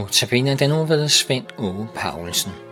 nu tabiner den uge ved Svend Åge Paulsen.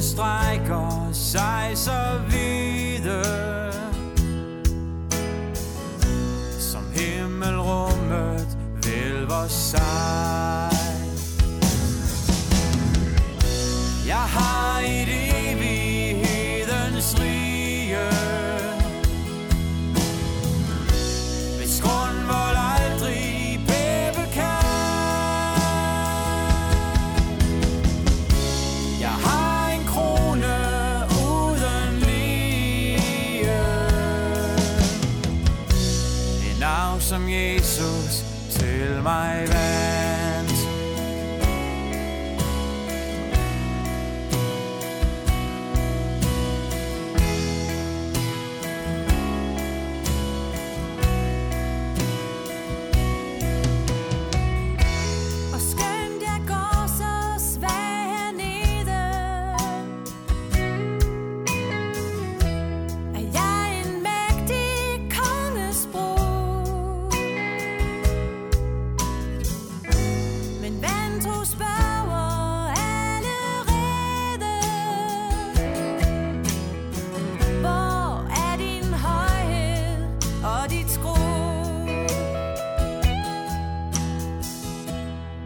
Hans strækker sig så vide Som himmelrummet vælver sig.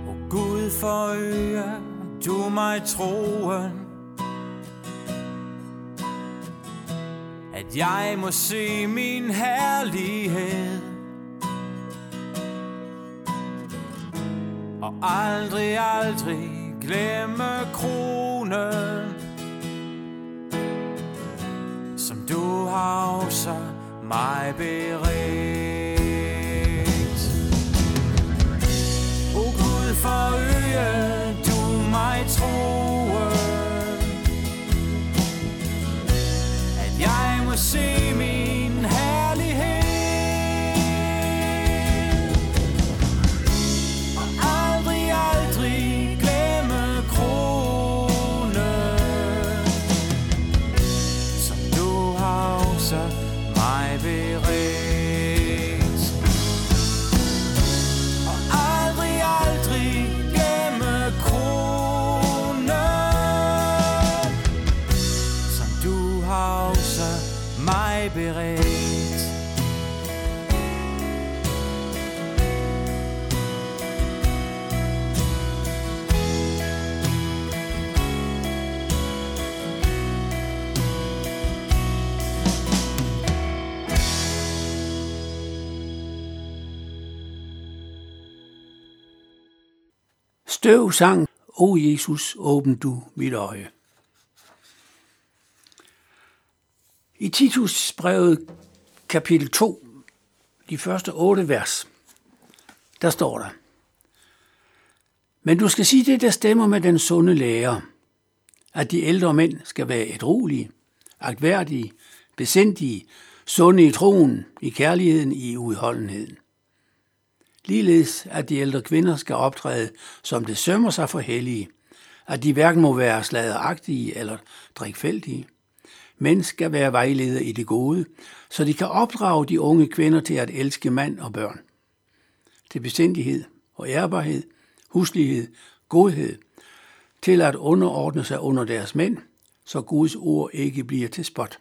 Og gud før forøge du mig troen. At jeg må se min herlighed. Og aldrig, aldrig glemme kronen. Som du har så mig beredt. Så mig beredt beredt Støv sang, O Jesus, åbn du mit øje. I Titus brevet kapitel 2, de første otte vers, der står der, Men du skal sige det, der stemmer med den sunde lærer, at de ældre mænd skal være ædrolige, agtværdige, besindige, sunde i troen, i kærligheden, i udholdenheden. Ligeledes at de ældre kvinder skal optræde, som det sømmer sig for hellige, at de hverken må være sladeragtige eller drikfældige, men skal være vejledere i det gode, så de kan opdrage de unge kvinder til at elske mand og børn. Til besindighed og ærbarhed, huslighed, godhed, til at underordne sig under deres mænd, så Guds ord ikke bliver til spot.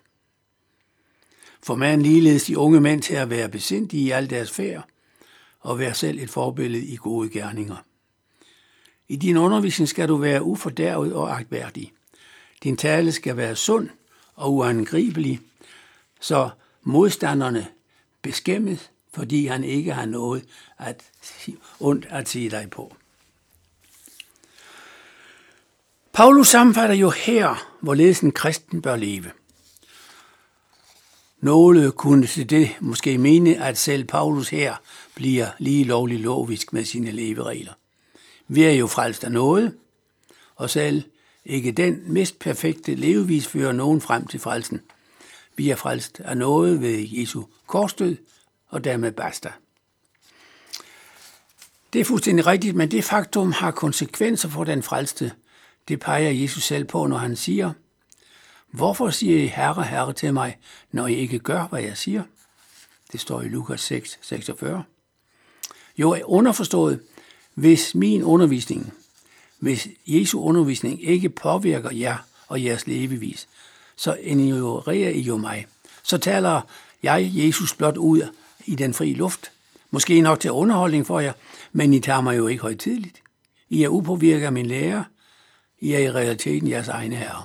For man ligeledes de unge mænd til at være besindige i al deres færd, og vær selv et forbillede i gode gerninger. I din undervisning skal du være ufordærvet og agtværdig. Din tale skal være sund og uangribelig, så modstanderne beskæmmes, fordi han ikke har noget at, ondt at sige dig på. Paulus sammenfatter jo her, hvorledes en kristen bør leve. Nogle kunne til det måske mene, at selv Paulus her bliver lige lovlig lovisk med sine leveregler. Vi er jo frelst af noget, og selv ikke den mest perfekte levevis fører nogen frem til frelsen. Vi er frelst af noget ved Jesu korsdød, og dermed basta. Det er fuldstændig rigtigt, men det faktum har konsekvenser for den frelste. Det peger Jesus selv på, når han siger, Hvorfor siger I herre, herre til mig, når I ikke gør, hvad jeg siger? Det står i Lukas 6, 46. Jo, underforstået, hvis min undervisning, hvis Jesu undervisning ikke påvirker jer og jeres levevis, så ignorerer I jo mig. Så taler jeg Jesus blot ud i den frie luft. Måske nok til underholdning for jer, men I tager mig jo ikke højtidligt. I er upåvirket af min lærer. I er i realiteten jeres egne herre.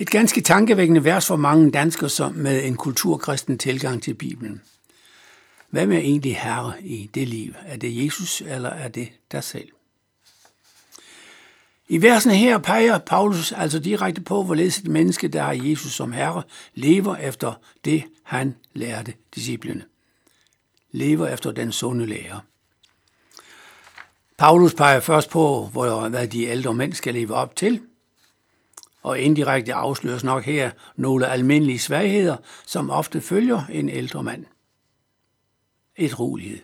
Et ganske tankevækkende vers for mange danskere som med en kulturkristen tilgang til Bibelen. Hvem er egentlig herre i det liv? Er det Jesus, eller er det dig selv? I versene her peger Paulus altså direkte på, hvorledes et menneske, der har Jesus som herre, lever efter det, han lærte disciplene. Lever efter den sunde lære. Paulus peger først på, hvor, hvad de ældre mænd skal leve op til, og indirekte afsløres nok her nogle almindelige svagheder, som ofte følger en ældre mand. Et rolighed.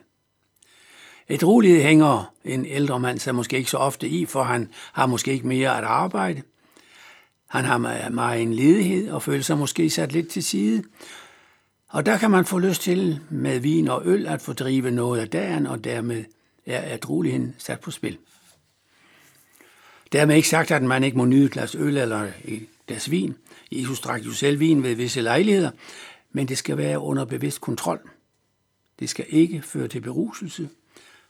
Et rolighed hænger en ældre mand sig måske ikke så ofte i, for han har måske ikke mere at arbejde. Han har meget en ledighed og føler sig måske sat lidt til side. Og der kan man få lyst til med vin og øl at fordrive noget af dagen, og dermed er at roligheden sat på spil. Dermed ikke sagt, at man ikke må nyde et glas øl eller et glas vin. Jesus drak jo selv vin ved visse lejligheder, men det skal være under bevidst kontrol. Det skal ikke føre til beruselse,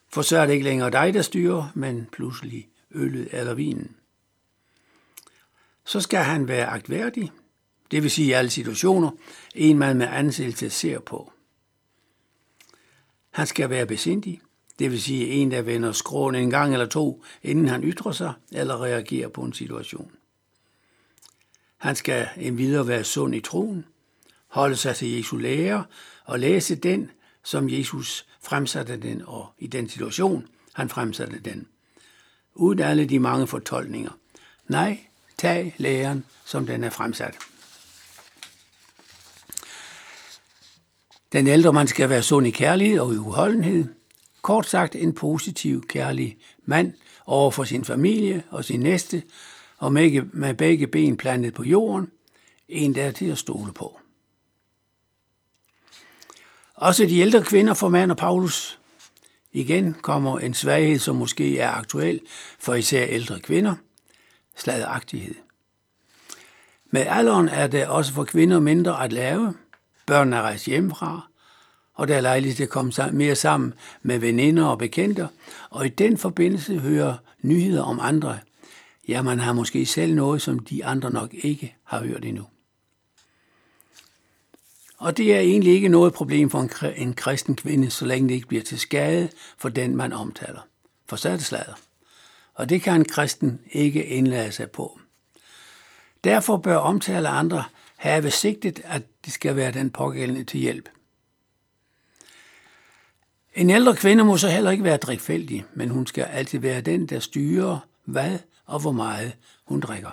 for så er det ikke længere dig, der styrer, men pludselig øllet eller vinen. Så skal han være agtværdig, det vil sige i alle situationer, en man med ansættelse ser på. Han skal være besindig, det vil sige en, der vender skråen en gang eller to, inden han ytrer sig eller reagerer på en situation. Han skal endvidere være sund i troen, holde sig til Jesu lære og læse den, som Jesus fremsatte den, og i den situation, han fremsatte den. Uden alle de mange fortolkninger. Nej, tag læren, som den er fremsat. Den ældre mand skal være sund i kærlighed og i uholdenhed. Kort sagt en positiv, kærlig mand over for sin familie og sin næste, og med begge ben plantet på jorden, en der er til at stole på. Også de ældre kvinder formander Paulus. Igen kommer en svaghed, som måske er aktuel for især ældre kvinder. Sladagtighed. Med alderen er det også for kvinder mindre at lave. Børnene er rejst hjemmefra, og der er lejlighed til at komme mere sammen med veninder og bekendte, og i den forbindelse hører nyheder om andre. Ja, man har måske selv noget, som de andre nok ikke har hørt endnu. Og det er egentlig ikke noget problem for en kristen kvinde, så længe det ikke bliver til skade for den, man omtaler. For så er det slader. Og det kan en kristen ikke indlade sig på. Derfor bør omtale andre have sigtet, at de skal være den pågældende til hjælp. En ældre kvinde må så heller ikke være drikfældig, men hun skal altid være den, der styrer, hvad og hvor meget hun drikker.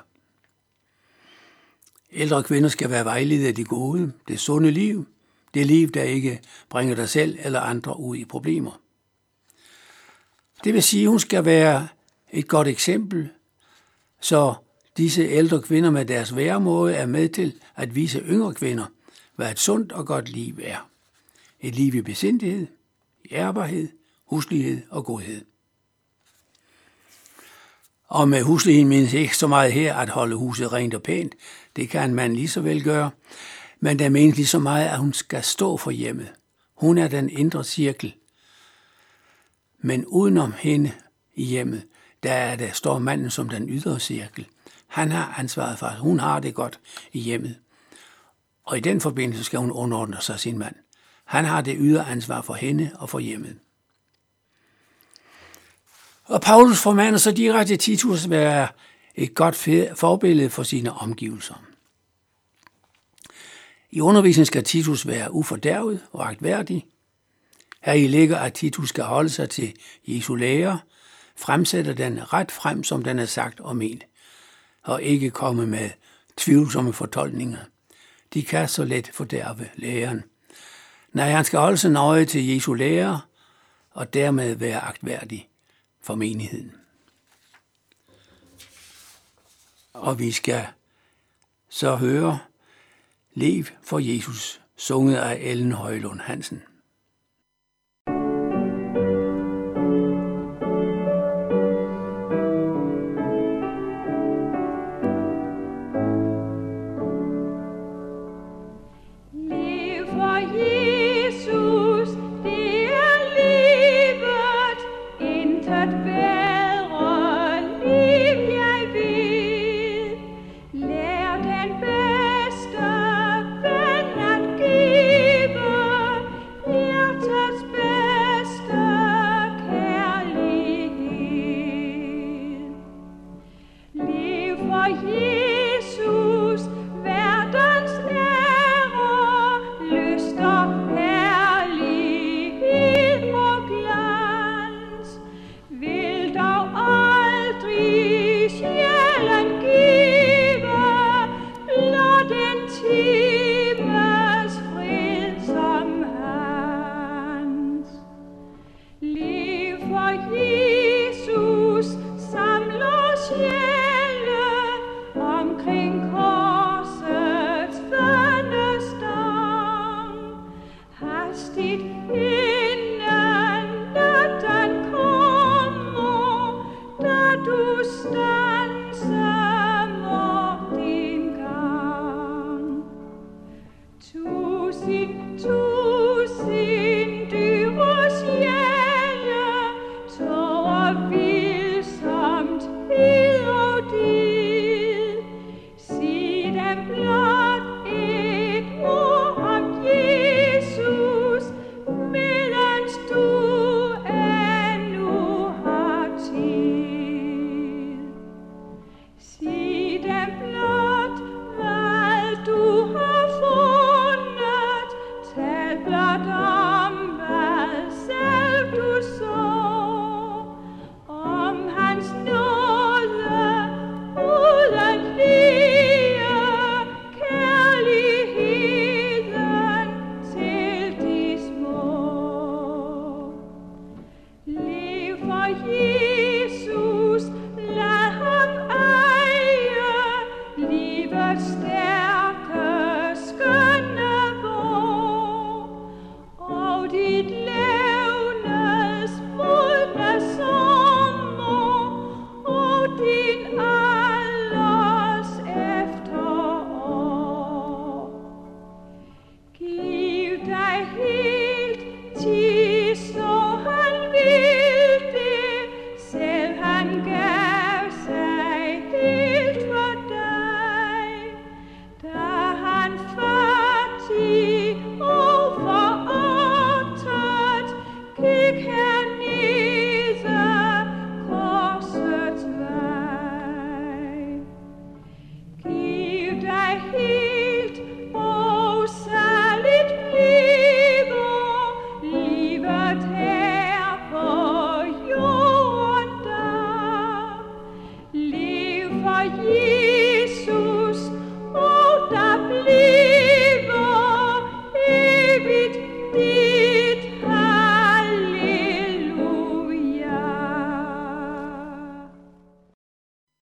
Ældre kvinder skal være vejledet af det gode, det sunde liv, det liv, der ikke bringer dig selv eller andre ud i problemer. Det vil sige, at hun skal være et godt eksempel, så disse ældre kvinder med deres væremåde er med til at vise yngre kvinder, hvad et sundt og godt liv er. Et liv i besindighed, ærbarhed, huslighed og godhed. Og med husligheden menes ikke så meget her at holde huset rent og pænt. Det kan man lige så vel gøre. Men der menes lige så meget, at hun skal stå for hjemmet. Hun er den indre cirkel. Men udenom hende i hjemmet, der, er der står manden som den ydre cirkel. Han har ansvaret for, at hun har det godt i hjemmet. Og i den forbindelse skal hun underordne sig sin mand. Han har det ydre ansvar for hende og for hjemmet. Og Paulus formander så direkte Titus at være et godt forbillede for sine omgivelser. I undervisningen skal Titus være ufordærvet og agtværdig. Her i ligger, at Titus skal holde sig til Jesu lærer, fremsætter den ret frem, som den er sagt og ment, og ikke komme med tvivlsomme fortolkninger. De kan så let fordærve læreren. Nej, han skal holde sig nøje til Jesu lære, og dermed være agtværdig for menigheden. Og vi skal så høre Lev for Jesus, sunget af Ellen Højlund Hansen. For